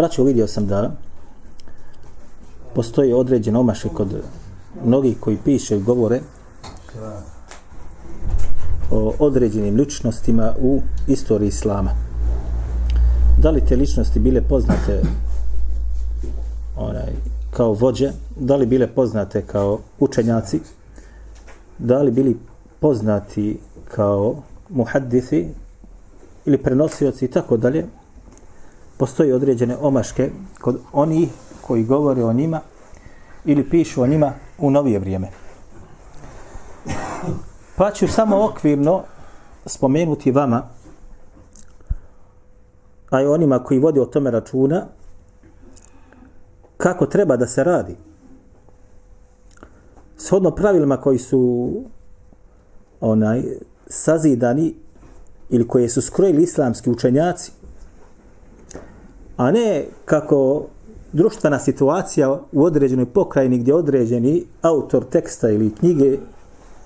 Braćo, vidio sam da postoji određen omaše kod mnogih koji piše i govore o određenim ličnostima u istoriji Islama. Da li te ličnosti bile poznate onaj, kao vođe, da li bile poznate kao učenjaci, da li bili poznati kao muhaddisi ili prenosioci i tako dalje, postoji određene omaške kod onih koji govore o njima ili pišu o njima u novije vrijeme. Pa ću samo okvirno spomenuti vama, a i onima koji vode o tome računa, kako treba da se radi. Shodno pravilima koji su onaj sazidani ili koje su skrojili islamski učenjaci, a ne kako društvena situacija u određenoj pokrajini gdje određeni autor teksta ili knjige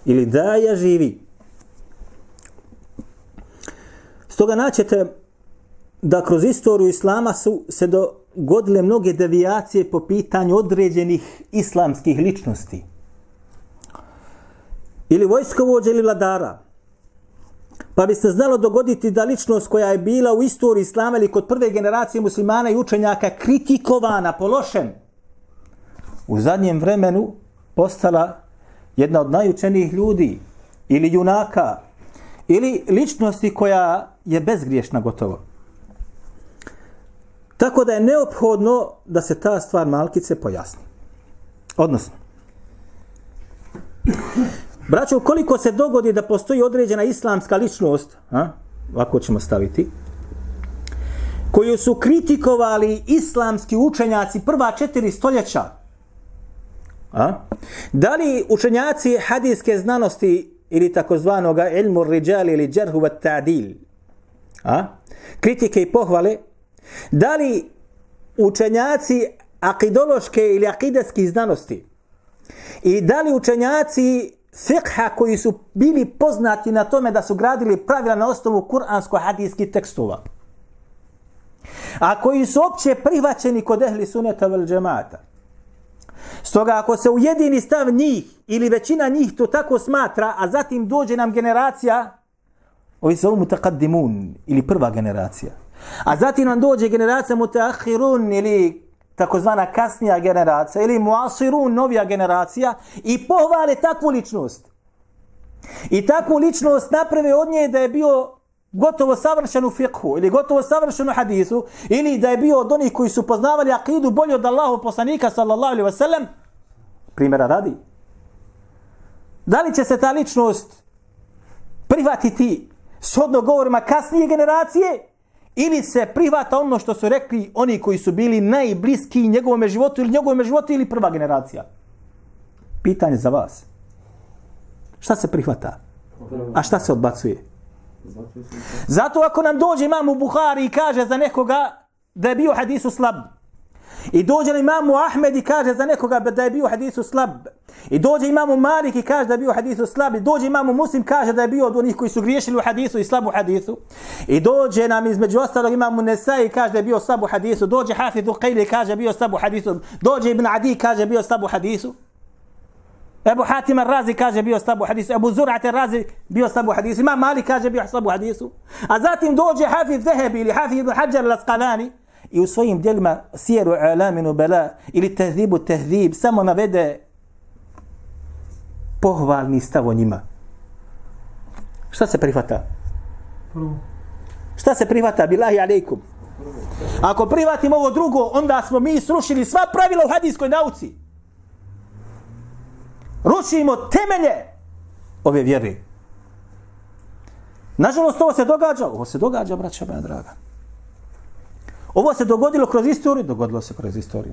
ili daja živi. Stoga naćete da kroz istoriju islama su se dogodile mnoge devijacije po pitanju određenih islamskih ličnosti. Ili vojskovođa ili vladara. Pa bi se znalo dogoditi da ličnost koja je bila u istoriji islama ili kod prve generacije muslimana i učenjaka kritikovana po lošem, u zadnjem vremenu postala jedna od najučenijih ljudi ili junaka ili ličnosti koja je bezgriješna gotovo. Tako da je neophodno da se ta stvar malkice pojasni. Odnosno, braćo, koliko se dogodi da postoji određena islamska ličnost, a, ovako ćemo staviti, koju su kritikovali islamski učenjaci prva četiri stoljeća, a, da li učenjaci hadijske znanosti ili takozvanog ilmu riđali ili džerhu vat ta'dil, a, kritike i pohvale, Da li učenjaci akidološke ili akideskih znanosti i da li učenjaci fiqha koji su bili poznati na tome da su gradili pravila na osnovu kuransko-hadijskih tekstova a koji su opće prihvaćeni kod ehli suneta vel džemata. Stoga ako se ujedini stav njih ili većina njih to tako smatra, a zatim dođe nam generacija, ovi se ovu ili prva generacija, A zatim nam dođe generacija mutaakhirun ili takozvana kasnija generacija ili muasirun, novija generacija i pohvale takvu ličnost. I takvu ličnost naprave od nje da je bio gotovo savršen u fiqhu ili gotovo savršen u hadisu ili da je bio od onih koji su poznavali akidu bolje od Allahu poslanika sallallahu alaihi wasallam primjera radi. Da li će se ta ličnost prihvatiti shodno govorima kasnije generacije ili se prihvata ono što su rekli oni koji su bili najbliski njegovom životu ili njegovom životu ili prva generacija. Pitanje za vas. Šta se prihvata? A šta se odbacuje? Zato ako nam dođe imam u Buhari i kaže za nekoga da je bio hadisu slab, I dođe imam u Ahmed i kaže za nekoga da je bio hadisu slab. I dođe imamu Malik i kaže da je bio hadisu slab. I dođe imamu Muslim kaže da je bio od onih koji su griješili u hadisu i slabu hadisu. I dođe nam između ostalog imamu Nesai i kaže da je bio slabu hadisu. Dođe Hafidhu Qajli i kaže da je bio slabu hadisu. Dođe Ibn Adi i kaže da je bio slabu hadisu. Ebu Hatim Razi kaže bio slabu hadisu. Ebu Zurat Razi bio slabu hadisu. Imam Malik kaže bio slabu hadisu. A zatim dođe Hafid Zehebi ili Hafid Ibn Hajar al-Asqalani i u svojim dijelima Sijeru Alaminu Bela ili Tehzibu Tehzib samo navede pohvalni stav o njima. Šta se prihvata? Šta se prihvata? Bilahi alaikum. Ako prihvatimo ovo drugo, onda smo mi srušili sva pravila u hadijskoj nauci. Rušimo temelje ove vjere. Nažalost, ovo se događa. Ovo se događa, braća moja draga Ovo se dogodilo kroz istoriju? Dogodilo se kroz istoriju.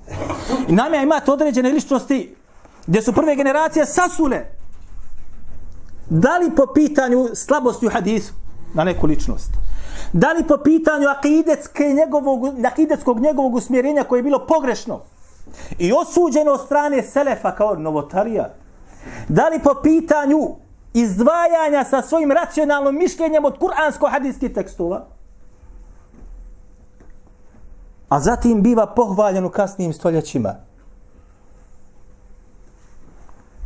I nam je određene ličnosti gdje su prve generacije sasule. Da li po pitanju slabosti u hadisu na neku ličnost? Da li po pitanju akidetske njegovog, akidetskog njegovog usmjerenja koje je bilo pogrešno i osuđeno od strane Selefa kao novotarija? Da li po pitanju izdvajanja sa svojim racionalnom mišljenjem od kuransko-hadijskih tekstova? A zatim biva pohvaljen u kasnijim stoljećima.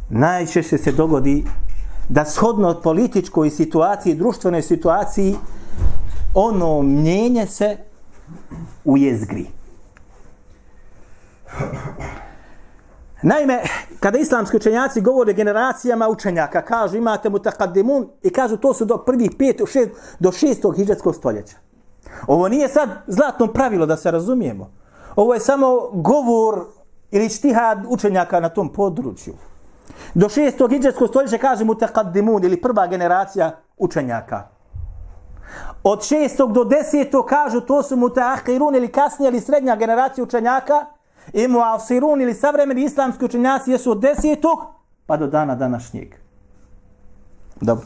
Najčešće se dogodi da shodno političkoj situaciji, društvenoj situaciji, ono mnjenje se u jezgri. Naime, kada islamski učenjaci govore generacijama učenjaka, kažu imate mutakaddimun i kažu to su do prvih pet, šest, do šestog hijđatskog stoljeća. Ovo nije sad zlatno pravilo da se razumijemo. Ovo je samo govor ili štihad učenjaka na tom području. Do šestog hijđarskog stoljeća kaže mutakaddimun ili prva generacija učenjaka. Od šestog do desetog kažu to su mutaahirun ili kasnija ili srednja generacija učenjaka i muasirun ili savremeni islamski učenjaci jesu od desetog pa do dana današnjeg. Dobro.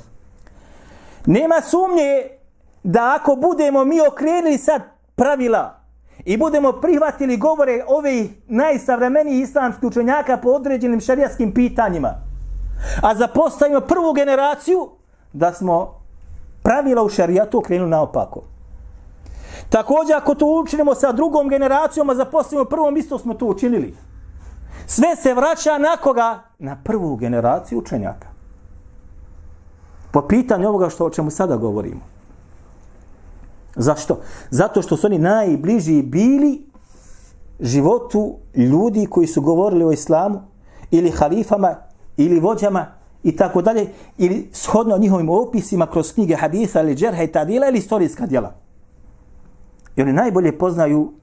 Nema sumnje da ako budemo mi okrenuli sad pravila i budemo prihvatili govore ove najsavremenijih islamskih učenjaka po određenim šarijaskim pitanjima, a zapostavimo prvu generaciju, da smo pravila u šarijatu okrenuli naopako. Također, ako to učinimo sa drugom generacijom, a zapostavimo prvom, isto smo to učinili. Sve se vraća na koga? Na prvu generaciju učenjaka. Po pitanju ovoga što o čemu sada govorimo. Zašto? Zato što su oni najbliži bili životu ljudi koji su govorili o islamu ili halifama ili vođama i tako dalje ili shodno njihovim opisima kroz knjige hadisa ili džerha i tadila ili istorijska djela. I oni najbolje poznaju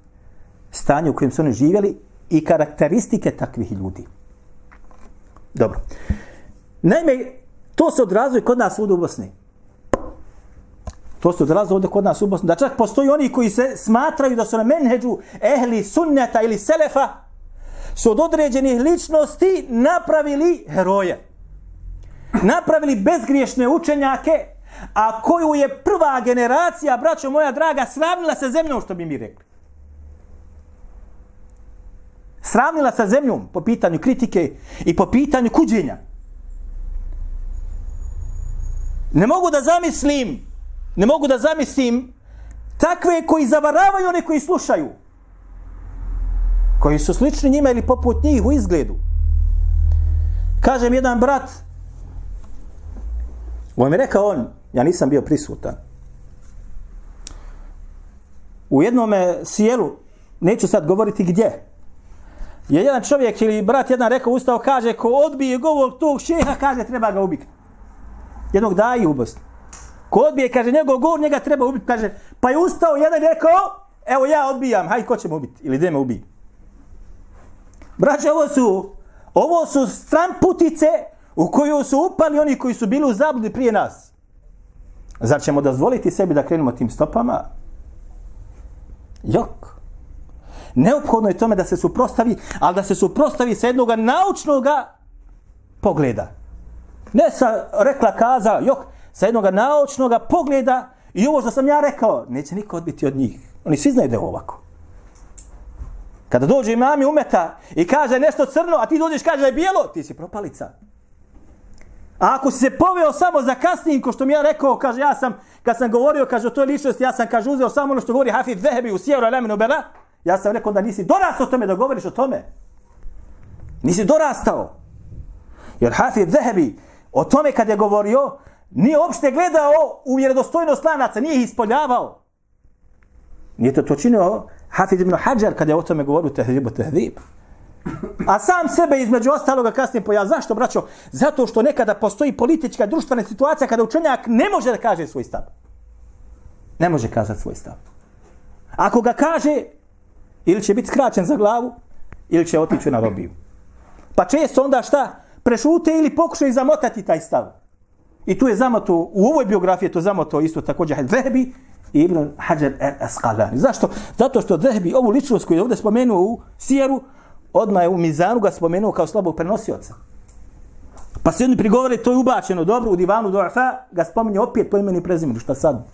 stanje u kojem su oni živjeli i karakteristike takvih ljudi. Dobro. Naime, to se odrazuje kod nas u Bosni. To se odrazuje ovdje kod nas u Bosni. Da čak postoji oni koji se smatraju da su na menheđu ehli sunneta ili selefa su od određenih ličnosti napravili heroje. Napravili bezgriješne učenjake, a koju je prva generacija, braćo moja draga, sravnila sa zemljom, što bi mi rekli. Sravnila sa zemljom po pitanju kritike i po pitanju kuđenja. Ne mogu da zamislim, ne mogu da zamislim takve koji zavaravaju one koji slušaju. Koji su slični njima ili poput njih u izgledu. Kažem jedan brat, on mi rekao on, ja nisam bio prisutan. U jednom sjelu, neću sad govoriti gdje, je jedan čovjek ili brat jedan rekao ustao, kaže, ko odbije govor tog šeha, kaže, treba ga ubiti. Jednog daji u Bosni. Ko odbije, kaže, njegov govor, njega treba ubiti, kaže, pa je ustao jedan rekao, evo ja odbijam, hajde, ko će me ubiti? Ili gdje me ubiji? Braće, ovo su, ovo su stramputice u koju su upali oni koji su bili u zabludi prije nas. Zar ćemo dozvoliti sebi da krenemo tim stopama? Jok. Neophodno je tome da se suprostavi, ali da se suprostavi sa jednog naučnog pogleda. Ne sa rekla kaza, jok, sa jednog naučnog pogleda i ovo što sam ja rekao, neće niko odbiti od njih. Oni svi znaju da je ovako. Kada dođe imami umeta i kaže nešto crno, a ti dođeš kaže da je bijelo, ti si propalica. A ako si se poveo samo za kasnijim, ko što mi ja rekao, kaže, ja sam, kad sam govorio, kaže, o toj ličnosti, ja sam, kaže, uzeo samo ono što govori Hafid Vehebi u Sjeveru Alaminu Bela, ja sam rekao da nisi dorastao tome da govoriš o tome. Nisi dorastao. Jer Hafid Vehebi o tome kad je govorio, nije uopšte gledao u vjerodostojnost lanaca, nije ih ispoljavao. Nije to to činio Hafid ibn Hajar kada je o tome govorio tehribu tehrib. A sam sebe između ostaloga kasnije poja. Zašto, braćo? Zato što nekada postoji politička, društvena situacija kada učenjak ne može da kaže svoj stav. Ne može kazati svoj stav. Ako ga kaže, ili će biti skraćen za glavu, ili će otići na robiju. Pa često onda šta? Prešute ili pokušaju zamotati taj stav. I tu je zamato, u ovoj biografiji je to zamato isto također Vehebi Ibn Hajar al-Asqalani. Zašto? Zato što Zehbi, ovu ličnost koju je ovdje spomenuo u Sijeru, odmah je u Mizanu ga spomenuo kao slabog prenosioca. Pa se oni prigovore, to je ubačeno dobro u divanu Du'afa, ga spominje opet po imenu i prezimenu, šta sad?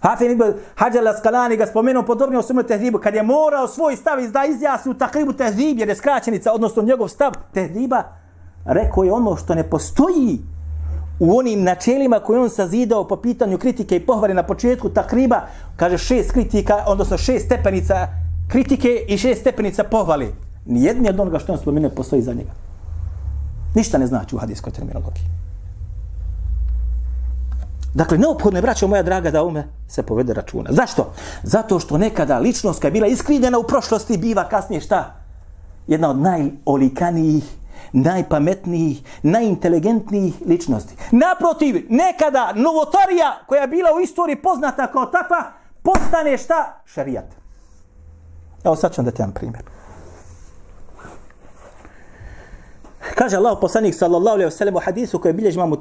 Hafin ibn Hajar al-Asqalani ga spomenuo podobnije o svome tehribu, kad je morao svoj stav izda izjasni u takribu tehrib, jer je skraćenica, odnosno njegov stav tehriba, rekao je ono što ne postoji u onim načelima koje on sazidao po pitanju kritike i pohvale na početku takriba, kaže šest kritika, odnosno šest stepenica kritike i šest stepenica pohvale. Nijedni od onoga što on spomene postoji za njega. Ništa ne znači u hadijskoj terminologiji. Dakle, neophodno je, braćo moja draga, da ume se povede računa. Zašto? Zato što nekada ličnost koja je bila iskrivljena u prošlosti biva kasnije šta? Jedna od najolikanijih, najpametnijih, najinteligentnijih ličnosti. Naprotiv, nekada novotarija koja je bila u istoriji poznata kao takva, postane šta? Šarijat. Evo sad ću vam dati jedan primjer. Kaže Allah poslanik sallallahu alejhi ve sellem u hadisu koji bilježi imam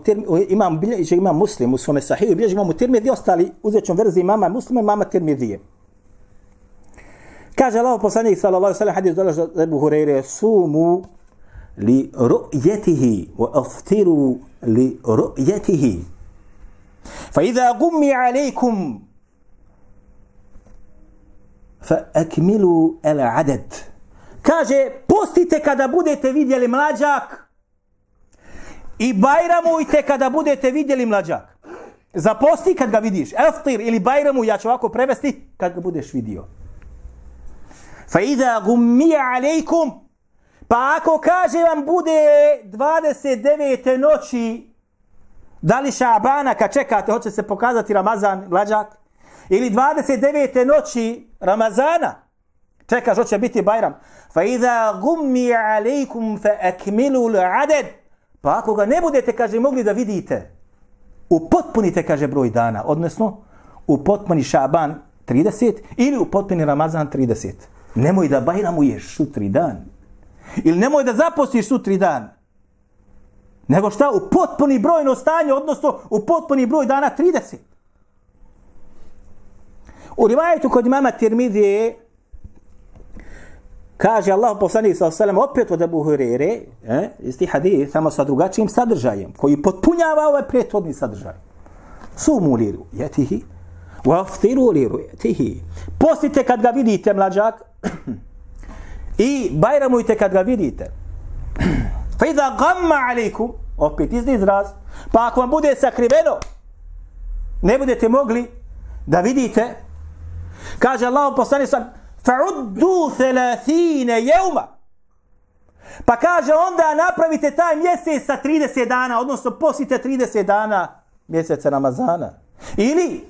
imam bilježi imam Muslim u svom sahihu bilježi imam Tirmidhi ostali uzećom verziji mama Muslima mama Tirmidhi. Kaže Allah poslanik sallallahu alejhi ve sellem hadis dolazi od Abu Hurajre sumu ru'yatihi. Fa idha gummi alaykum fa akmilu al-adad. Kaže, postite kada budete vidjeli mlađak i bajramujte kada budete vidjeli mlađak. Zaposti kad ga vidiš. Eftir ili bajramu, ja ću ovako prevesti, kad ga budeš vidio. Iza gummija alejkum, pa ako kaže vam bude 29. noći, da li šabana kad čekate, hoće se pokazati Ramazan, mlađak, ili 29. noći Ramazana, čekaš, hoće biti Bajram. Fa idha gummi alejkum fa akmilu l'aded. Pa ako ga ne budete, kaže, mogli da vidite, upotpunite, kaže, broj dana, odnosno, upotpuni Šaban 30 ili upotpuni Ramazan 30. Nemoj da bajramuješ sutri dan. Ili nemoj da zapostiš sutri dan. Nego šta? U potpuni brojno stanje, odnosno u potpuni broj dana 30. U rivajetu kod imama Tirmidije Kaže Allah poslanik sa osalem opet od Abu Hurere, eh, isti hadis, samo sa drugačijim sadržajem, koji potpunjava ovaj prethodni sadržaj. Sumu liru jetihi, waftiru liru jetihi. Postite kad ga vidite, mlađak, i bajramujte kad ga vidite. Fa idha gamma alaikum, opet izni izraz, pa ako vam bude sakriveno, ne budete mogli da vidite, kaže Allah poslanik sa fa'uddu thelathine jevma. Pa kaže onda napravite taj mjesec sa 30 dana, odnosno posite 30 dana mjeseca Ramazana. Ili,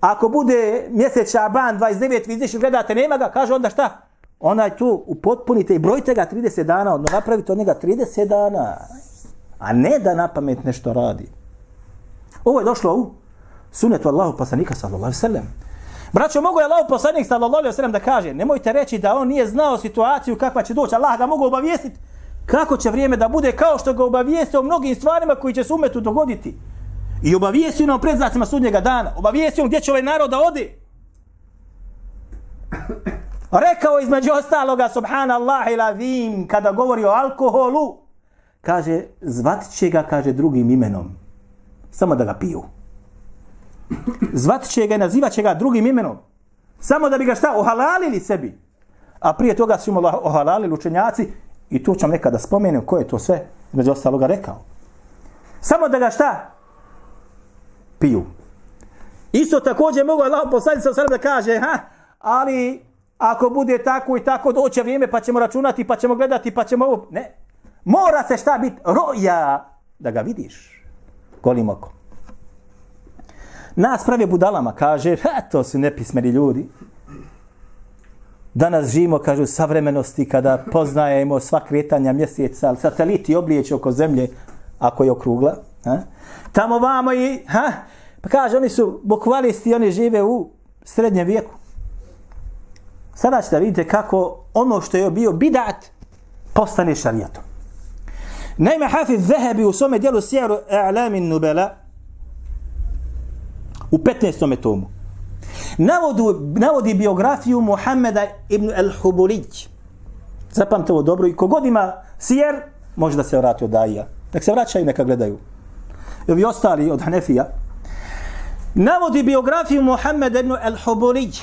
ako bude mjesec Šaban 29, vi izdeši gledate, nema ga, kaže onda šta? Onaj tu upotpunite i brojite ga 30 dana, odno napravite od njega 30 dana. A ne da na pamet nešto radi. Ovo je došlo u sunetu Allahu poslanika sallallahu alaihi sallam. Braćo, mogu je Allahu poslanik sallallahu alejhi ve sellem da kaže, nemojte reći da on nije znao situaciju kakva će doći. Allah ga mogu obavijestiti kako će vrijeme da bude kao što ga obavijestio o mnogim stvarima koji će se umetu dogoditi. I obavijestio nam predzacima sudnjega dana. Obavijestio gdje će ovaj narod da ode. Rekao između ostaloga, subhanallah ila kada govori o alkoholu, kaže, zvat će ga, kaže, drugim imenom. Samo da ga piju zvat će ga i nazivat će ga drugim imenom. Samo da bi ga šta, ohalalili sebi. A prije toga su im ohalalili učenjaci i tu ćem nekada spomenem ko je to sve među ostaloga rekao. Samo da ga šta? Piju. Isto također mogu Allah posaditi sa sebe da kaže, ha, ali ako bude tako i tako doće vrijeme pa ćemo računati, pa ćemo gledati, pa ćemo ovo. Ne. Mora se šta biti? Roja da ga vidiš. Golim okom. Nas pravi budalama, kaže, ha, to su nepismeni ljudi. Danas živimo, kažu, savremenosti kada poznajemo sva kretanja mjeseca, sateliti oblijeće oko zemlje, ako je okrugla. Ha? Tamo vamo i, ha, pa kaže, oni su bokvalisti, oni žive u srednjem vijeku. Sada ćete vidite kako ono što je bio bidat postane šarijatom. Naime, Hafiz Zehebi u svome dijelu Sjeru A'lamin Nubela, u 15. tomu. Navodu, navodi biografiju Muhammeda ibn al-Huburić. Zapamte ovo dobro i kogod ima sijer, može da se vrati od Daija. Nek se vraćaju, neka gledaju. I ovi ostali od Hanefija. Navodi biografiju Muhammeda ibn al-Huburić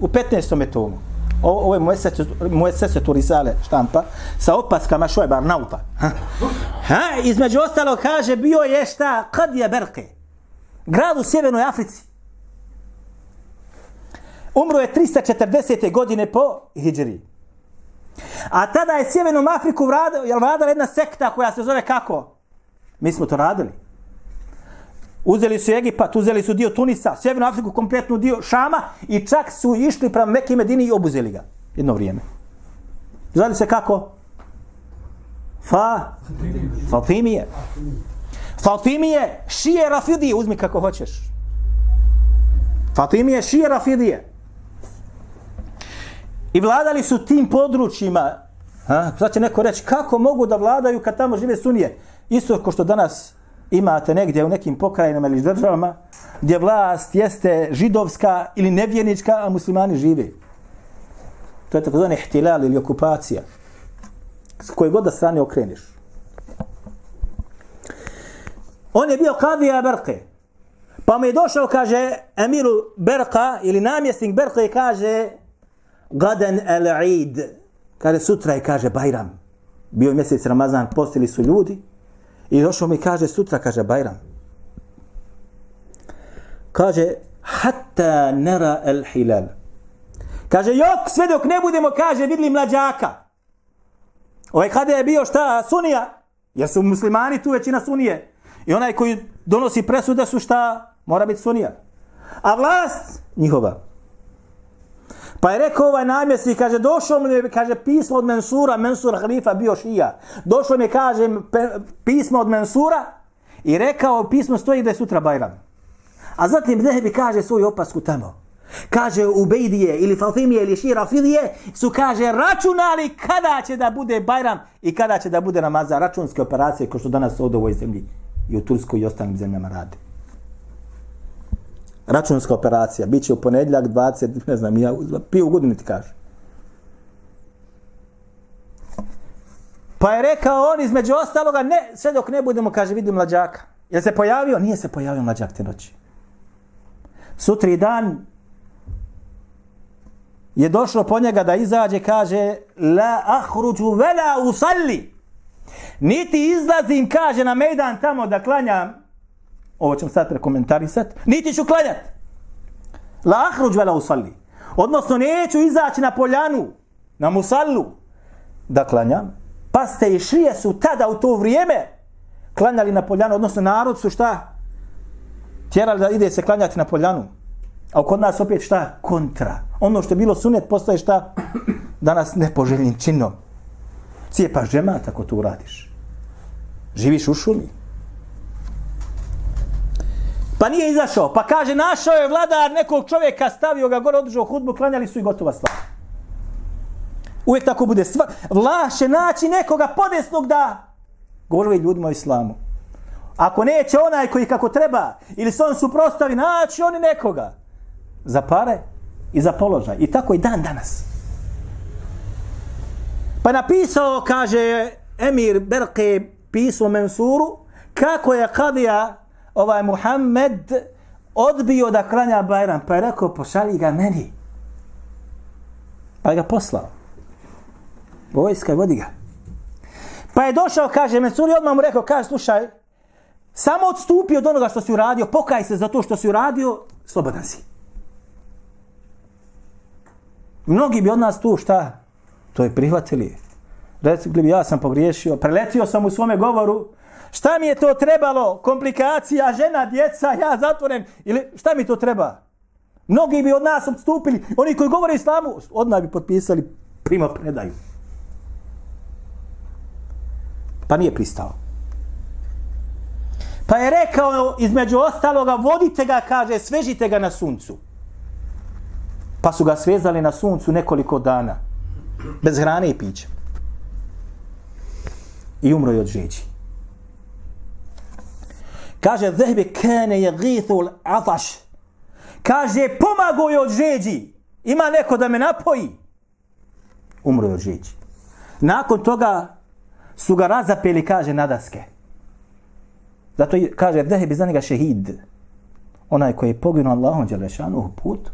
u 15. tomu. O, ovo je moje sese Turisale štampa sa opaskama Šojbar nauta. Ha? ha? Između ostalo kaže bio je šta kad je Berke. Grad u Sjevernoj Africi. Umro je 340. godine po Hidžri. A tada je Sjevernom Afriku vladala jedna sekta koja se zove kako? Mi smo to radili. Uzeli su Egipat, uzeli su dio Tunisa, Sjevernu Afriku, kompletnu dio Šama i čak su išli prema Mekke Medini i obuzeli ga. Jedno vrijeme. Zvali se kako? Fa? Fatimije. Fatimije, šije Rafidije, uzmi kako hoćeš. Fatimije, šije Rafidije. I vladali su tim područjima. Ha? Sad će neko reći, kako mogu da vladaju kad tamo žive sunije? Isto kao što danas imate negdje u nekim pokrajinama ili državama gdje vlast jeste židovska ili nevjernička, a muslimani žive. To je takozvani ihtilal ili okupacija. S koje god da strane okreniš. On je bio kadija Berke. Pa mu je došao, kaže, Emiru Berka ili namjesnik Berke i kaže Gaden el Eid. Kaže, sutra je, kaže, Bajram. Bio mjesec Ramazan, postili su ljudi. I došao mi kaže sutra, kaže Bajram. Kaže, hatta nera el hilal. Kaže, jok, sve dok ne budemo, kaže, vidli mlađaka. Ovaj kada je bio šta, sunija. Jer su muslimani tu većina sunije. I onaj koji donosi presude su šta, mora biti sunija. A vlast, njihova. Pa je rekao ovaj namjesnik, kaže, došlo mi je, kaže, pismo od Mensura, Mensur halifa bio šija. Došlo mi je, kaže, pe, pismo od Mensura i rekao, pismo stoji da je sutra Bajram. A zatim Zehebi kaže svoju opasku tamo. Kaže, Ubejdije ili Fatimije ili Šira Filije su, kaže, računali kada će da bude Bajram i kada će da bude namaza računske operacije kao što danas ovdje u ovoj zemlji i u Turskoj i ostalim zemljama radi računska operacija, bit će u ponedljak 20, ne znam, ja, pije u godinu ti kaže. Pa je rekao on između ostaloga, ne, sve dok ne budemo, kaže, vidim mlađaka. Je se pojavio? Nije se pojavio mlađak te noći. Sutri dan je došlo po njega da izađe, kaže, la ahruđu vela usalli. Niti izlazim, kaže, na mejdan tamo da klanjam ovo ćemo sad prekomentarisat, niti ću klanjat. La ahruđ vela usalli. Odnosno, neću izaći na poljanu, na musallu, da klanjam. Pa ste i šije su tada u to vrijeme klanjali na poljanu, odnosno narod su šta? Tjerali da ide se klanjati na poljanu. A kod nas opet šta? Kontra. Ono što je bilo sunet postaje šta? Danas nepoželjnim činom. Cijepaš džemat ako to uradiš. Živiš u šumi. Pa nije izašao. Pa kaže, našao je vladar nekog čovjeka, stavio ga gore, održao hudbu, klanjali su i gotova stvar. Uvijek tako bude stvar. vlaše će naći nekoga podesnog da govori ljudima o islamu. Ako neće onaj koji kako treba, ili se on suprostavi, naći oni nekoga. Za pare i za položaj. I tako i dan danas. Pa napisao, kaže Emir Berke, pisao Mensuru, kako je Kadija ovaj Muhammed odbio da klanja Bajram, pa je rekao, pošalji ga meni. Pa je ga poslao. Vojska vodi ga. Pa je došao, kaže, Mensuri odmah mu rekao, kaže, slušaj, samo odstupi od onoga što si uradio, pokaj se za to što si uradio, slobodan si. Mnogi bi od nas tu šta? To je prihvatili. Rekli bi, ja sam pogriješio, preletio sam u svome govoru, Šta mi je to trebalo? Komplikacija, žena, djeca, ja zatvoren. Ili šta mi to treba? Mnogi bi od nas odstupili. Oni koji govore islamu, odmah bi potpisali prima predaju. Pa nije pristao. Pa je rekao između ostaloga, vodite ga, kaže, svežite ga na suncu. Pa su ga svezali na suncu nekoliko dana. Bez hrane i pića. I umro je od žeđi. Kaže, zehbi kane je githu ataš. Kaže, pomago je od žeđi. Ima neko da me napoji. Umro je od žeđi. Nakon toga su ga razapeli, kaže, na daske. Zato kaže, Zehbi za njega šehid. Onaj koji je poginuo Allahom Đelešanu u put.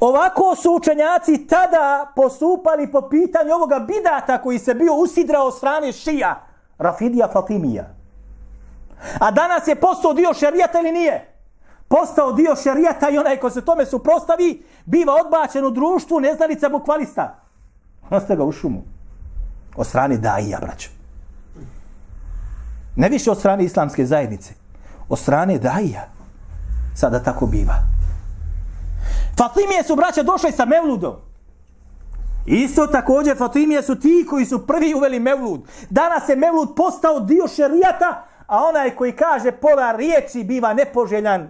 Ovako su učenjaci tada postupali po pitanju ovoga bidata koji se bio usidrao od strane šija, Rafidija Fatimija. A danas je postao dio šerijata ili nije? Postao dio šerijata i onaj ko se tome suprostavi biva odbačen u društvu neznalica bukvalista. Oste ga u šumu. Od strane daija, braćo. Ne više od strane islamske zajednice. Od strane daija. Sada tako biva. Fatimije su braće, došli sa Mevludom. Isto također Fatimije su ti koji su prvi uveli Mevlud. Danas je Mevlud postao dio šerijata, a onaj koji kaže pola riječi biva nepoželjan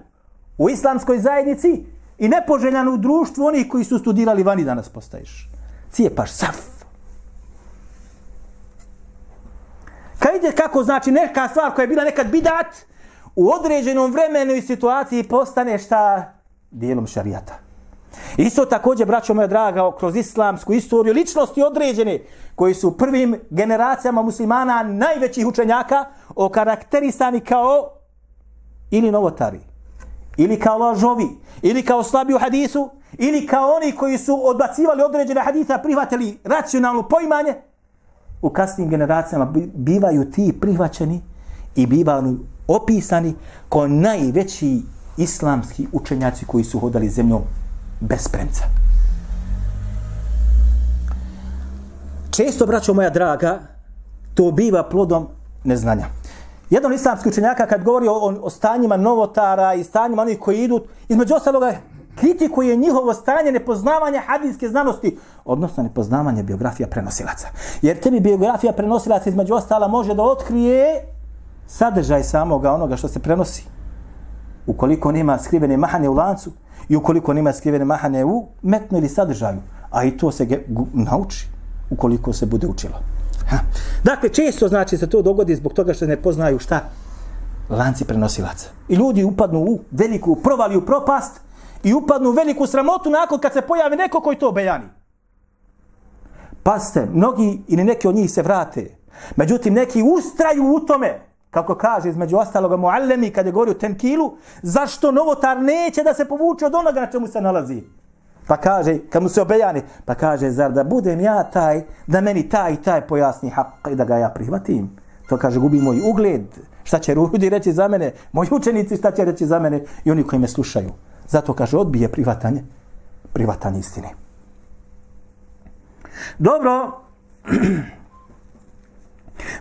u islamskoj zajednici i nepoželjan u društvu onih koji su studirali vani danas postaješ. Cijepaš saf. Kad ide kako znači neka stvar koja je bila nekad bidat, u određenom vremenu i situaciji postane šta dijelom šarijata. Isto također, braćo moja draga, kroz islamsku istoriju, ličnosti određene koji su prvim generacijama muslimana najvećih učenjaka okarakterisani kao ili novotari, ili kao lažovi, ili kao slabi u hadisu, ili kao oni koji su odbacivali određene hadise, prihvatili racionalno poimanje, u kasnim generacijama bivaju ti prihvaćeni i bivaju opisani kao najveći islamski učenjaci koji su hodali zemljom bez premca. Često, braćo moja draga, to biva plodom neznanja. Jedan islamski učenjaka kad govori o, o, o stanjima novotara i stanjima onih koji idu, između ostaloga kritikuje njihovo stanje nepoznavanja hadijske znanosti, odnosno nepoznavanje biografija prenosilaca. Jer tebi biografija prenosilaca između ostala može da otkrije sadržaj samoga onoga što se prenosi. Ukoliko nema skrivene mahane u lancu i ukoliko nema skrivene mahane u metnu ili sadržaju, a i to se ge, gu, nauči ukoliko se bude učilo. Ha. Dakle, često znači se to dogodi zbog toga što ne poznaju šta lanci prenosilaca. I ljudi upadnu u veliku provaliju propast i upadnu u veliku sramotu nakon kad se pojavi neko koji to bejani. Paste, mnogi ili neki od njih se vrate. Međutim, neki ustraju u tome, kako kaže između ostaloga Muallemi kad je govorio Tenkilu, zašto novotar neće da se povuče od onoga na čemu se nalazi. Pa kaže, kad mu se obejani, pa kaže, zar da budem ja taj, da meni taj i taj pojasni hak i da ga ja prihvatim. To kaže, gubi moj ugled. Šta će ljudi reći za mene? Moji učenici šta će reći za mene i oni koji me slušaju. Zato kaže, odbije prihvatanje, prihvatanje istine. Dobro,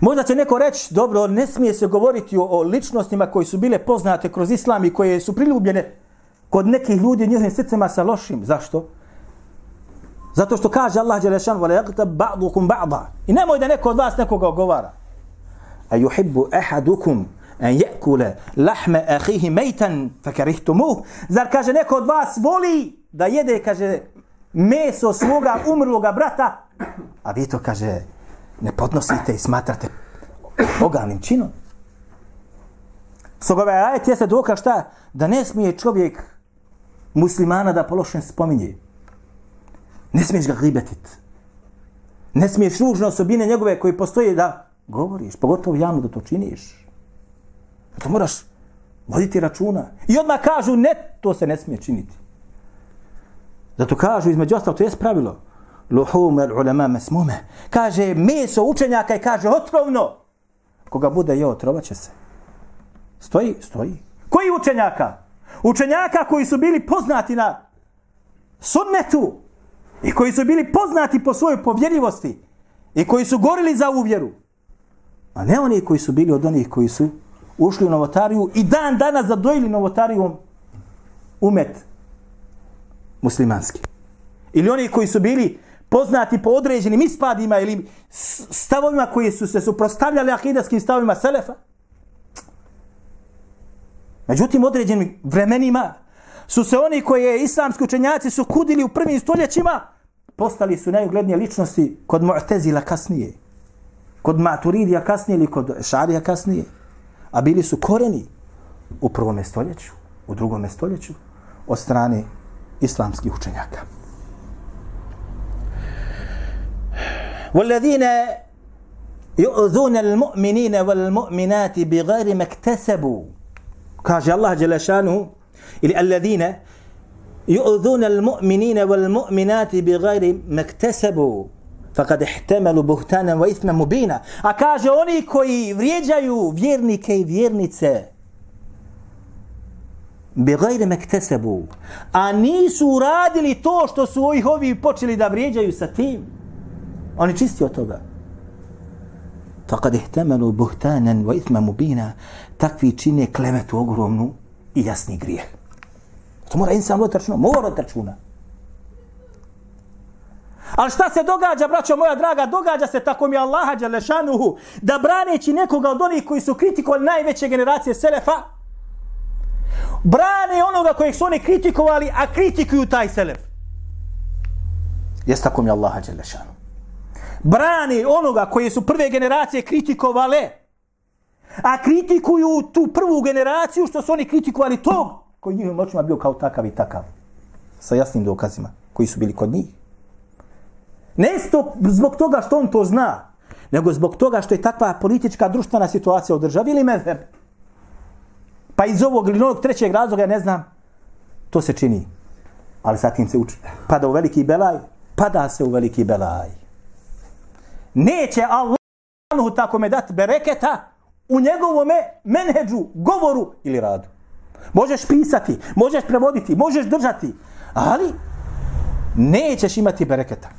Možda će neko reći, dobro, ne smije se govoriti o, o ličnostima koji su bile poznate kroz islam i koje su priljubljene kod nekih ljudi u njihovim srcima sa lošim. Zašto? Zato što kaže Allah Đelešan, vole jagtab ba'dukum ba'da. I nemoj da neko od vas nekoga ogovara. A yuhibbu ahadukum an yakula lahma akhihi maytan fakarihtumuh. Zar kaže neko od vas voli da jede kaže meso svoga umrloga brata, a vi to kaže ne podnosite i smatrate ogavnim činom. Stoga ovaj ajet jeste dokaz šta? Da ne smije čovjek muslimana da pološen spominje. Ne smiješ ga gribetit. Ne smiješ ružne osobine njegove koji postoje da govoriš, pogotovo javno da to činiš. To moraš voditi računa. I odmah kažu, ne, to se ne smije činiti. Zato kažu, između ostalo, to je pravilo. Luhum al ulama mesmume. Kaže, meso učenjaka i kaže, otrovno. Koga bude jeo, otrovat će se. Stoji, stoji. Koji učenjaka? Učenjaka koji su bili poznati na sunnetu i koji su bili poznati po svojoj povjerljivosti i koji su gorili za uvjeru. A ne oni koji su bili od onih koji su ušli u novotariju i dan danas zadojili novotarijom umet muslimanski. Ili oni koji su bili poznati po određenim ispadima ili stavovima koji su se suprostavljali akidatskim stavovima Selefa. Međutim, određenim vremenima su se oni koji je islamski učenjaci su kudili u prvim stoljećima, postali su najuglednije ličnosti kod Mu'tezila kasnije, kod Maturidija kasnije ili kod Šarija kasnije, a bili su koreni u prvome stoljeću. u drugom stoljeću od strane islamskih učenjaka. والذين يؤذون المؤمنين والمؤمنات بغير ما اكتسبوا كاج الله جل شانه ili الذين يؤذون المؤمنين والمؤمنات بغير ما اكتسبوا فقد احتملوا بهتانا واثما مبينا a kaže oni koji vrijeđaju vjernike i vjernice بغير ما اكتسبوا a nisu uradili to što su ovih ovi počeli da vrijeđaju sa tim oni čisti od toga فقد احتملوا بهتانا واثما مبينا takvi čine klevetu ogromnu i jasni grijeh To mora insan voditi računa, mora voditi računa. Ali šta se događa, braćo moja draga, događa se tako mi Allaha Đalešanuhu, da braneći nekoga od onih koji su kritikovali najveće generacije Selefa, brane onoga kojeg su oni kritikovali, a kritikuju taj Selef. Jes tako mi Allaha Đalešanuhu. Brane onoga koji su prve generacije kritikovale, a kritikuju tu prvu generaciju što su oni kritikovali tog koji njihovim očima bio kao takav i takav. Sa jasnim dokazima koji su bili kod njih. Ne sto zbog toga što on to zna, nego zbog toga što je takva politička društvena situacija u državi ili medheb. Pa iz ovog ili onog trećeg razloga, ja ne znam, to se čini. Ali sa tim se uči. Pada u veliki belaj, pada se u veliki belaj. Neće Allah tako me dati bereketa u njegovome menheđu, govoru ili radu. Možeš pisati, možeš prevoditi, možeš držati, ali nećeš imati bereketa.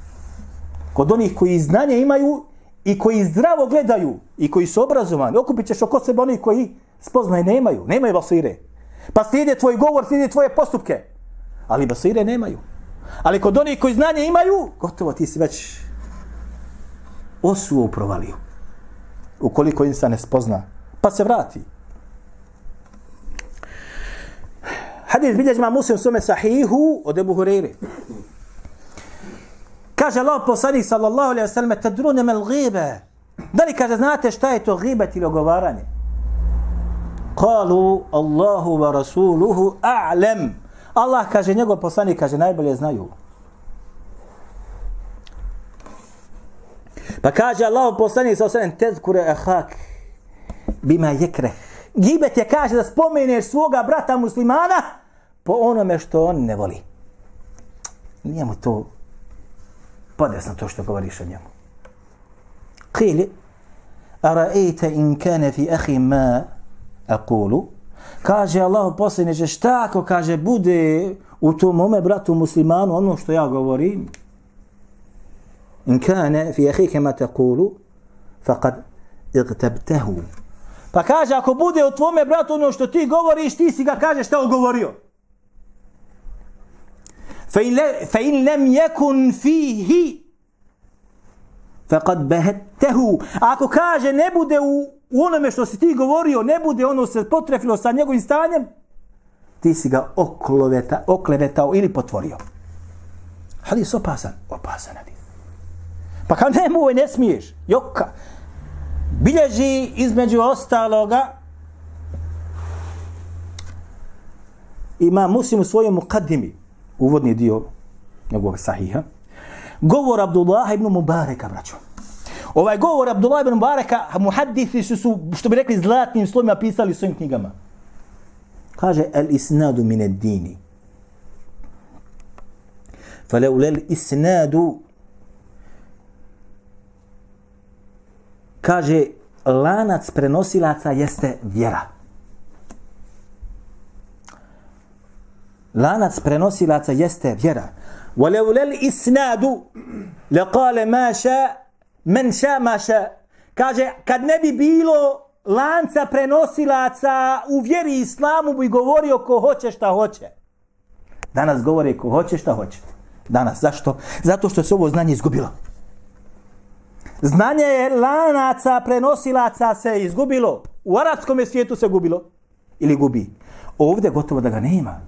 Kod onih koji znanje imaju i koji zdravo gledaju i koji su obrazovani, okupit ćeš oko sebe onih koji spoznaje nemaju, nemaju basire. Pa slijede tvoj govor, slijede tvoje postupke, ali basire nemaju. Ali kod onih koji znanje imaju, gotovo ti si već osuo provalio. Ukoliko insan ne spozna, pa se vrati. Hadis bilježi ma muslim sume sahihu od Ebu Hureyre. Kaže Allah poslanik sallallahu alaihi wasallam tadrune mel ghibe. Da li kaže znate šta je to ghibet ili ogovaranje? Kalu Allahu wa rasuluhu a'lem. Allah kaže njegov poslanik kaže najbolje znaju. Pa kaže Allah poslanik sa osanem, tezkure ahak bima jekreh. Gibet je kaže da spomeneš svoga brata muslimana po onome što on ne voli. Nije mu to podesno to što govoriš o njemu. Kili, ara'ejte in kane fi ahi ma akulu, kaže Allah posljednje, šta ako kaže bude u tom mome bratu muslimanu ono što ja govorim, in kane fi ahi ma takulu, faqad igtabtehu. Pa kaže, ako bude u tvome bratu ono što ti govoriš, ti si ga kaže šta on govorio. فإن لم يكن فيه فقد بهته ako kaže ne bude u, u onome što si ti govorio ne bude ono se potrefilo sa njegovim stanjem ti si ga okloveta, oklevetao ili potvorio hadis opasan opasan hadis pa kao ne ne smiješ joka bilježi između ostaloga ima muslim u svojom mukaddimi uvodni dio njegovog sahiha, govor Abdullah ibn Mubareka, braćo. Ovaj govor Abdullah ibn Mubareka, muhaddisi su, su, što bi rekli, zlatnim slovima pisali svojim knjigama. Kaže, el isnadu mine dini. Faleulel isnadu kaže, lanac prenosilaca jeste vjera. lanac prenosilaca jeste vjera. وَلَوْ lal isnadu laqala ma sha man sha ma sha. Kaže kad ne bi bilo lanca prenosilaca u vjeri islamu bi govorio ko hoće šta hoće. Danas govore ko hoće šta hoće. Danas zašto? Zato što se ovo znanje izgubilo. Znanje je lanaca prenosilaca se izgubilo. U arapskom svijetu se gubilo. Ili gubi. Ovdje gotovo da ga nema.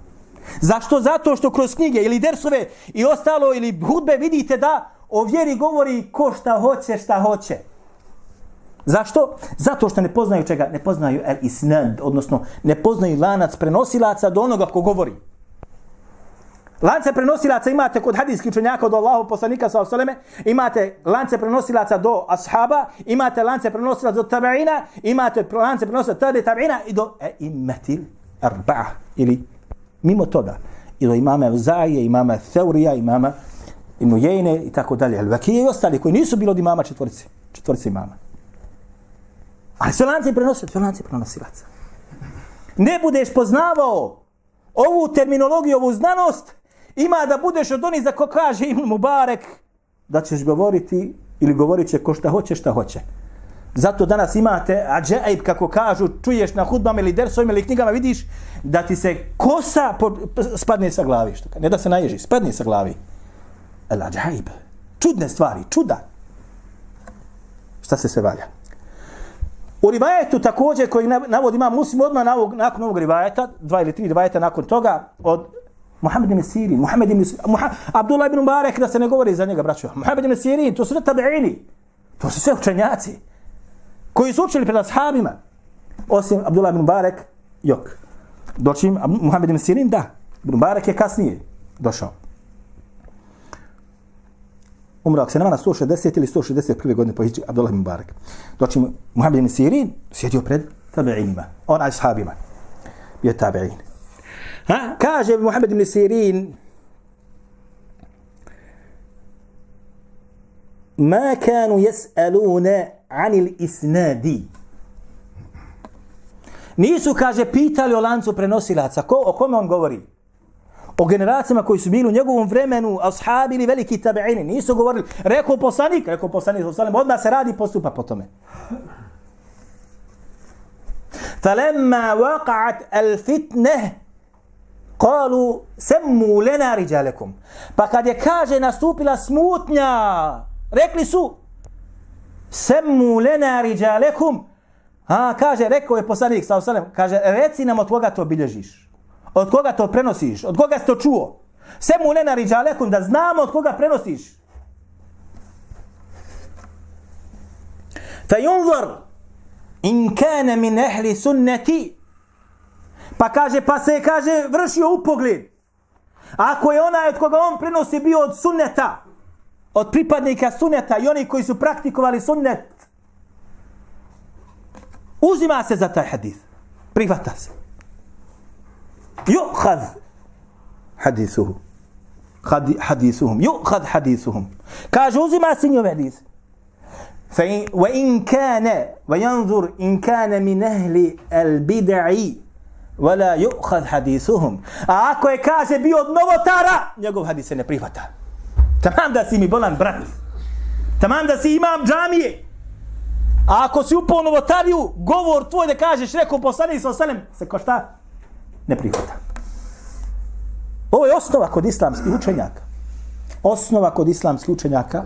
Zašto? Zato što kroz knjige ili dersove i ostalo ili hudbe vidite da o vjeri govori ko šta hoće, šta hoće. Zašto? Zato što ne poznaju čega? Ne poznaju el isnad, odnosno ne poznaju lanac prenosilaca do onoga ko govori. Lance prenosilaca imate kod hadijskih učenjaka od Allahu poslanika sa osaleme, imate lance prenosilaca do ashaba, imate lance prenosilaca do tabaina, imate lance prenosilaca tabi tabaina i do e, imetil arba'a ili mimo toga. I do imama Uzaije, imama Theurija, imama Ibn Jejne i tako dalje. Al-Vakije i ostali koji nisu bili od imama četvorice, četvorice imama. Ali sve lance prenosilaca, sve lance prenosilaca. Ne budeš poznavao ovu terminologiju, ovu znanost, ima da budeš od onih za ko kaže Ibn Mubarek, da ćeš govoriti ili govorit će ko šta hoće, šta hoće. Zato danas imate ađaib, kako kažu, čuješ na hudbama ili dersovima ili knjigama, vidiš da ti se kosa po, spadne sa glavi. Što, ne da se naježi, spadne sa glavi. El ađaib. Čudne stvari, čuda. Šta se sve valja? U rivajetu također koji navodi ima muslim odmah na ovog, nakon ovog rivajeta, dva ili tri rivajeta nakon toga, od Muhammed ibn Sirin, Muhammed ibn Muha, Abdullah ibn Mubarak, da se ne govori za njega, braćo. Muhammed ibn Sirin, to su sve tabi'ini. To su sve učenjaci. Koji su učili pred ashabima. Osim Abdullah ibn Mubarak, jok. Doći Muhammed ibn Sirin, da. Ibn Mubarak je kasnije došao. Umro, ako se nema na 160 ili 161. godine po Hidži, Abdullah ibn Mubarak. Doći Muhammed ibn Sirin, sjedio pred tabi'inima, on ashabima. Bio tabi'in. Ha? Kaže Muhammed ibn Sirin ما كانوا يسألون عن الإسناد Nisu, kaže, pitali o lancu prenosilaca. Ko, o kome on govori? O generacijama koji su bili u njegovom vremenu, ashabi ili veliki tabeini. Nisu govorili, rekao poslanik, rekao poslanik, odmah se radi postupa po tome. فلما وقعت الفتنه Kalu semmu lena riđalekum. Pa kad je kaže nastupila smutnja, rekli su semmu lena riđalekum. A kaže, rekao je poslanik sa osalem, kaže, reci nam od koga to bilježiš. Od koga to prenosiš? Od koga si to čuo? Semmu lena riđalekum, da znamo od koga prenosiš. Fa yunzar in kane min ehli sunneti, Pa kaže, pa se kaže, vršio upogled. Ako je onaj od koga on prenosi bio od sunneta, od pripadnika sunneta i oni koji su praktikovali sunnet, uzima se za taj hadith. Prihvata se. Juhad hadithuhu. Hadithuhum. Juhad hadithuhum. Kaže, uzima se njove hadith. وإن كان وينظر إن كان من أهل البدع wala yu'khadh hadithuhum. A ako je kaže bio od novotara, njegov hadis se ne prihvata. Tamam da si mi bolan brat. Tamam da si imam džamije. A ako si upao novotariju, govor tvoj da kažeš, rekao poslani sa osalem, se ko šta? Ne prihvata. Ovo je osnova kod islamskih učenjaka. Osnova kod islamskih učenjaka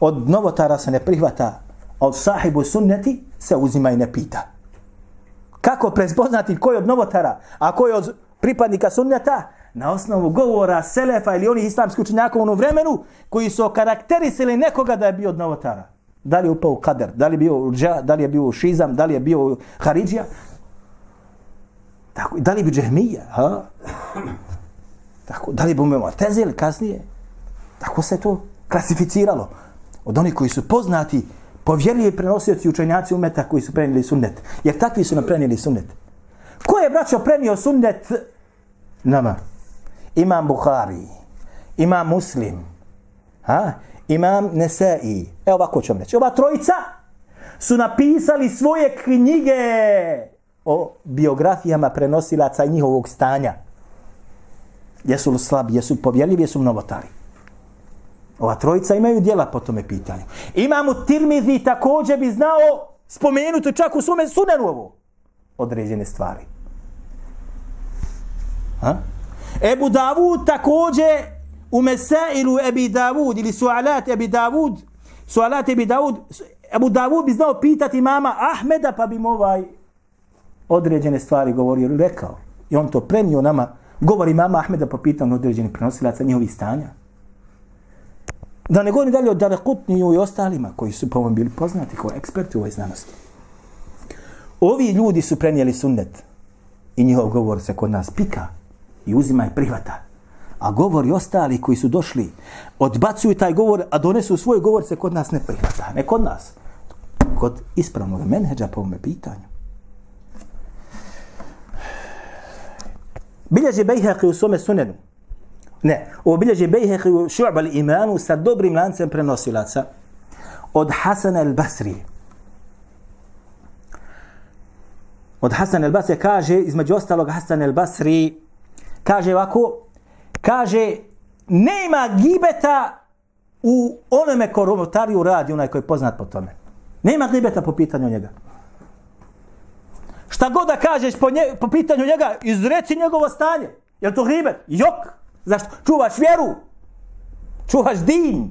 od novotara se ne prihvata, od sahibu sunneti se uzima i ne pita. Kako prepoznati ko je od novotara, a ko je od pripadnika sunnjata? Na osnovu govora Selefa ili onih islamskih učenjaka u onom vremenu koji su karakterisili nekoga da je bio od novotara. Da li je upao kader, da li je bio dža, da li je bio šizam, da li je bio haridžija. Tako, da li bi džehmija, ha? Tako, da li bi umeo tezil kasnije? Tako se to klasificiralo. Od onih koji su poznati povjerljivi prenosioci učenjaci umeta koji su prenijeli sunnet. Jer takvi su nam prenijeli sunnet. Ko je, braćo, prenio sunnet nama? Imam Bukhari, imam Muslim, ha? imam Nesai. Evo ovako ću vam reći. Ova trojica su napisali svoje knjige o biografijama prenosilaca njihovog stanja. Jesu li slabi, jesu povjerljivi, jesu novotari. Ova trojica imaju dijela po tome pitanju. Imamo Tirmizi također bi znao spomenuti čak u sume sunenu ovo. Određene stvari. Ha? Ebu Davud također u Mesailu Ebi Davud ili Sualat Ebi Davud Sualat Ebi Davud Ebu Davud bi znao pitati mama Ahmeda pa bi mu ovaj određene stvari govorio ili rekao. I on to prenio nama. Govori mama Ahmeda po pitanju određenih prenosilaca njihovih stanja. Da ne govorim dalje o Darekutniju i ostalima koji su po bili poznati kao eksperti u ovoj znanosti. Ovi ljudi su prenijeli sunnet i njihov govor se kod nas pika i uzima i prihvata. A govori ostali koji su došli, odbacuju taj govor, a donesu svoj govor se kod nas ne prihvata. Ne kod nas. Kod ispravnog menheđa po ovome pitanju. Bilježi Bejheqi u svome sunenu. Ne, ovo bilježi Bejheqi u šu'bal imanu sa dobrim lancem prenosilaca od Hasana el-Basri. Od Hasan el-Basri kaže, između ostalog Hasan el-Basri, kaže ovako, kaže, nema gibeta u onome ko robotariju radi, onaj koji je poznat po tome. Nema gibeta po pitanju njega. Šta god da kažeš po, nje, po pitanju njega, izreci njegovo stanje. Je to gibet? Jok. Zašto? Čuvaš vjeru. Čuvaš din.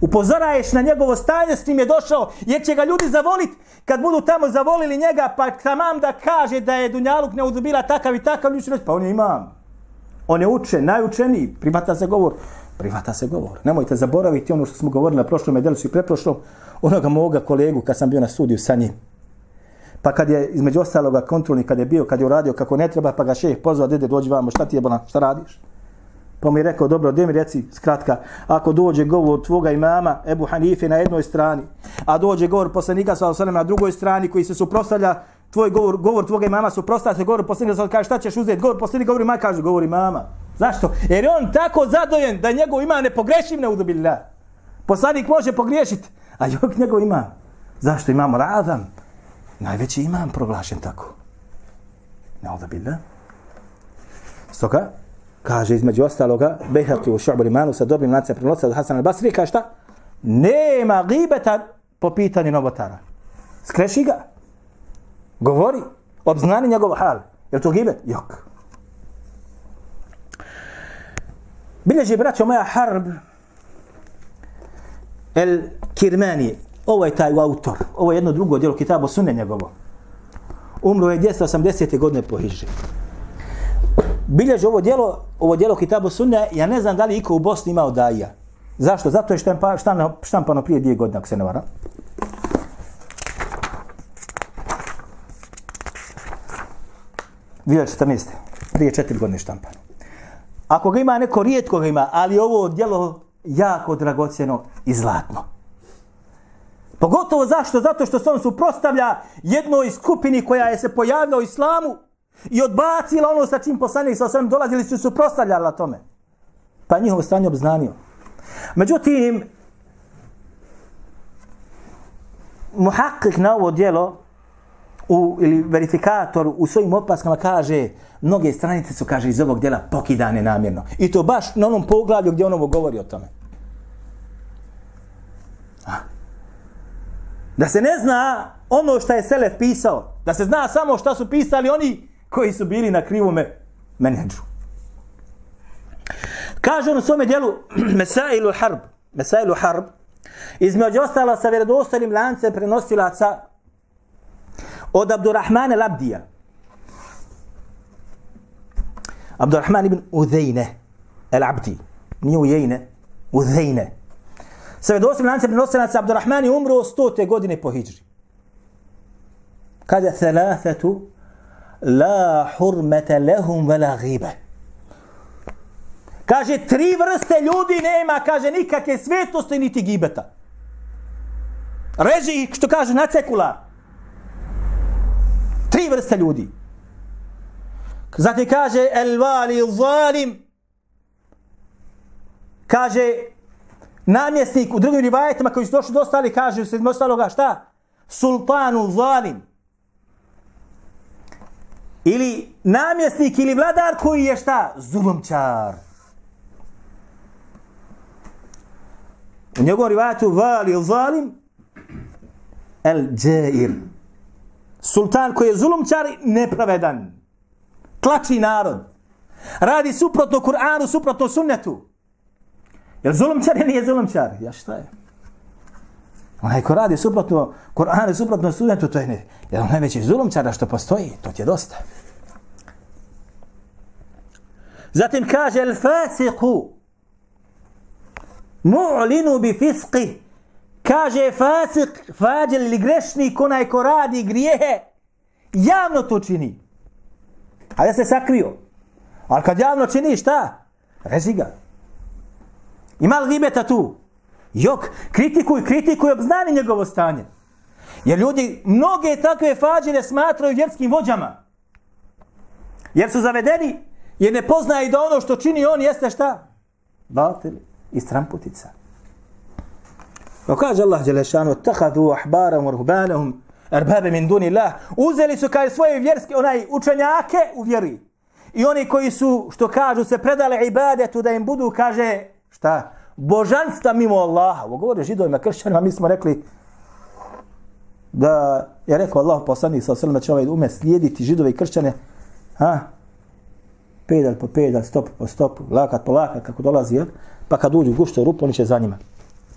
Upozoraješ na njegovo stanje s njim je došao, jer će ga ljudi zavoliti kad budu tamo zavolili njega, pa tamam da kaže da je Dunjaluk ne udubila takav i takav, ljudi će reći, pa on je imam. On je učen, najučeniji, privata se govor. Privata se govor. Nemojte zaboraviti ono što smo govorili na prošlom medelicu i preprošlom, onoga moga kolegu kad sam bio na studiju sa njim. Pa kad je između ostaloga kontrolni, kad je bio, kad je uradio kako ne treba, pa ga šeh pozvao, dede, dođi vamo, šta ti je bolan, šta radiš? Pa mi je rekao, dobro, gdje mi reci, skratka, ako dođe govor tvoga imama, Ebu Hanife na jednoj strani, a dođe govor poslanika sa Osanem na drugoj strani koji se suprostavlja, tvoj govor, govor tvoga imama suprostavlja se govor poslanika sa kaže šta ćeš uzeti, govor poslanika govori imama, kaže govori mama. Zašto? Jer je on tako zadojen da njegov ima nepogrešiv ne udobilja. Poslanik može pogriješiti, a jok njegov ima. Zašto imamo radan? Najveći imam proglašen tako. Ne udobilja. Stoga, kaže između ostaloga, Behati u Šu'bu Limanu sa dobrim lancem prenosa od Hasan al-Basri, kaže šta? Nema gibeta po pitanju novotara. Skreši ga. Govori. Obznani njegov hal. Je to gibet? Jok. Bilježi braćo moja harb el Kirmani. Ovo je taj autor. Ovo je jedno drugo djelo kitabo sunne njegovo. Umro je 280. godine po Hiži bilježi ovo djelo, ovo djelo Kitabu Sunne, ja ne znam da li iko u Bosni imao daija. Zašto? Zato je štampa, štampano, štampano prije dvije godine, ako se ne varam. Dvije. Prije četiri godine štampano. Ako ga ima neko, rijetko ga ima, ali ovo djelo jako dragocjeno i zlatno. Pogotovo zašto? Zato što se on suprostavlja jednoj skupini koja je se pojavila u islamu, I odbacila ono sa čim poslanik sa osvijem dolazili su suprostavljala tome. Pa njihovo stanje obznanio. Međutim, muhakkik na ovo dijelo u, ili verifikator u svojim opaskama kaže mnoge stranice su, kaže, iz ovog dijela pokidane namjerno. I to baš na onom poglavlju gdje on ovo govori o tome. A? Da se ne zna ono što je Selef pisao. Da se zna samo što su pisali oni koji su bili na krivome menedžu. Kaže on u svome dijelu Mesailu Harb, Mesailu Harb, između ostala sa vjerodostanim lancem prenosilaca od Abdurrahmane Labdija. Abdurrahman ibn Udejne, el Abdi, nije Ujejne, Udejne. Sa vjerodostanim lancem prenosilaca Abdurrahman je umro 100. godine po Hidžri. Kada thalathatu la hurmete lehum vela ghibe. Kaže, tri vrste ljudi nema, kaže, nikakve svetosti niti gibeta. Reži što kaže, na cekular. Tri vrste ljudi. Zatim kaže, el vali zalim. Kaže, namjesnik u drugim rivajetima koji su došli do ostali, kaže, se ostaloga, šta? Sultanu zalim ili namjesnik ili vladar koji je šta? Zulumčar. U njegovom rivatu vali il zalim el džair. Sultan koji je zulumčar nepravedan. Tlači narod. Radi suprotno Kur'anu, suprotno sunnetu. Jel zulumčar ili nije zulumčar? Ja šta je? Onaj ko radi suprotno Kur'anu, suprotno studentu, to je ne, jedan najveći zulumčara što postoji. To ti je dosta. Zatim kaže el fasiku. mu'linu bi fisqi kaže fasik fađel ili grešnik onaj ko radi grijehe javno to čini a ja se sakrio ali kad javno čini šta Reži ga ima li gibeta tu jok kritikuj kritikuj obznani njegovo stanje jer ljudi mnoge takve fađere smatraju vjerskim vođama jer su zavedeni jer ne poznaju da ono što čini on jeste šta batil i stramputica Pa kaže Allah Đelešanu, tahadu ahbaram urhubanahum, erbabe min duni Allah. Uzeli su kao svoje vjerske, onaj učenjake u vjeri. I oni koji su, što kažu, se predale ibadetu da im budu, kaže, šta? Božanstva mimo Allaha. Ovo govore židovima, kršćanima, mi smo rekli da je rekao Allah poslanik sa osrme će ovaj ume slijediti židove i kršćane. Ha? Pedal po pedal, stop po stop, lakat po lakat, kako dolazi, jel? Pa kad uđu u guštu rupu, oni će za njima.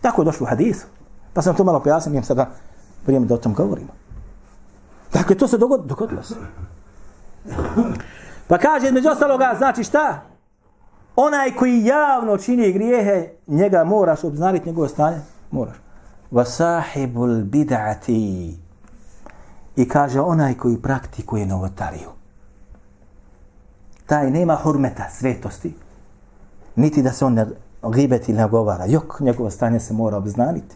Tako je došlo u hadisu. Pa sam to malo pojasnio, nijem sada vrijeme da o tom govorimo. Dakle, to se dogodilo, dogodilo se. Pa kaže, između ostaloga, znači šta? Onaj koji javno čini grijehe, njega moraš obznaniti njegovo stanje? Moraš. Vasahibul bid'ati. I kaže, onaj koji praktikuje novotariju. Taj nema hurmeta, svetosti. Niti da se on ne gibet ili nagovara. Jok, njegovo stanje se mora obznaniti.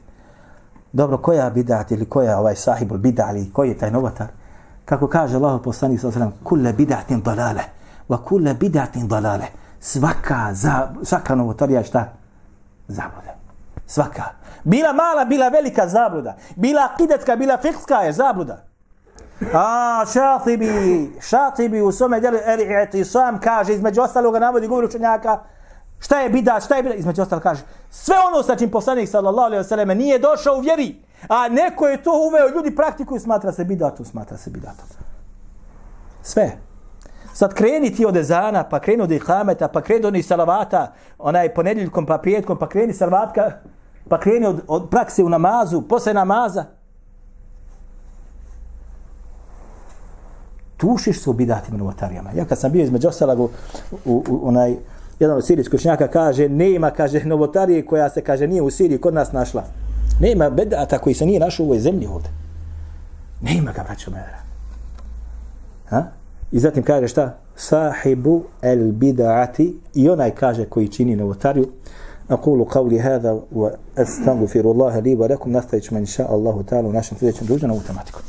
Dobro, koja bidat ili koja ovaj sahibul bida ili koji je taj novotar? Kako kaže Allah poslanik sa osram, "Kullu bidatin dalale, wa kullu bidatin dalale. Svaka, za, svaka novotarija šta? Zabluda. Svaka. Bila mala, bila velika zabluda. Bila akidetska, bila fikska je zabluda. A, šatibi, šatibi u svome djelu, eri, sam kaže, između ostaloga navodi govori učenjaka, Šta je bidat, šta je bidat? Između ostalo kaže, sve ono sa čim poslanik sallallahu alaihi wasallam nije došao u vjeri, a neko je to uveo, ljudi praktikuju, smatra se bidatom, smatra se bidatom. Sve. Sad kreni ti od ezana, pa kreni od ihameta, pa kreni od onih salavata, onaj ponedjeljkom, pa petkom, pa kreni salavatka, pa kreni od, od prakse u namazu, posle namaza. Tušiš se u bidatima novotarijama. Ja kad sam bio između ostalog u, u, u, onaj, jedan od sirijskog učenjaka kaže, nema, kaže, novotarije koja se, kaže, nije u Siriji kod nas našla. Nema bedata koji se nije našao u ovoj zemlji ovdje. Nema ga, braćo mera. Ha? I zatim kaže šta? Sahibu el bida'ati i onaj kaže koji čini novotariju. أقول qawli هذا وأستغفر الله لي ولكم نستعيش من شاء الله تعالى ونشن في ذلك الدرجة نوو تماتيكم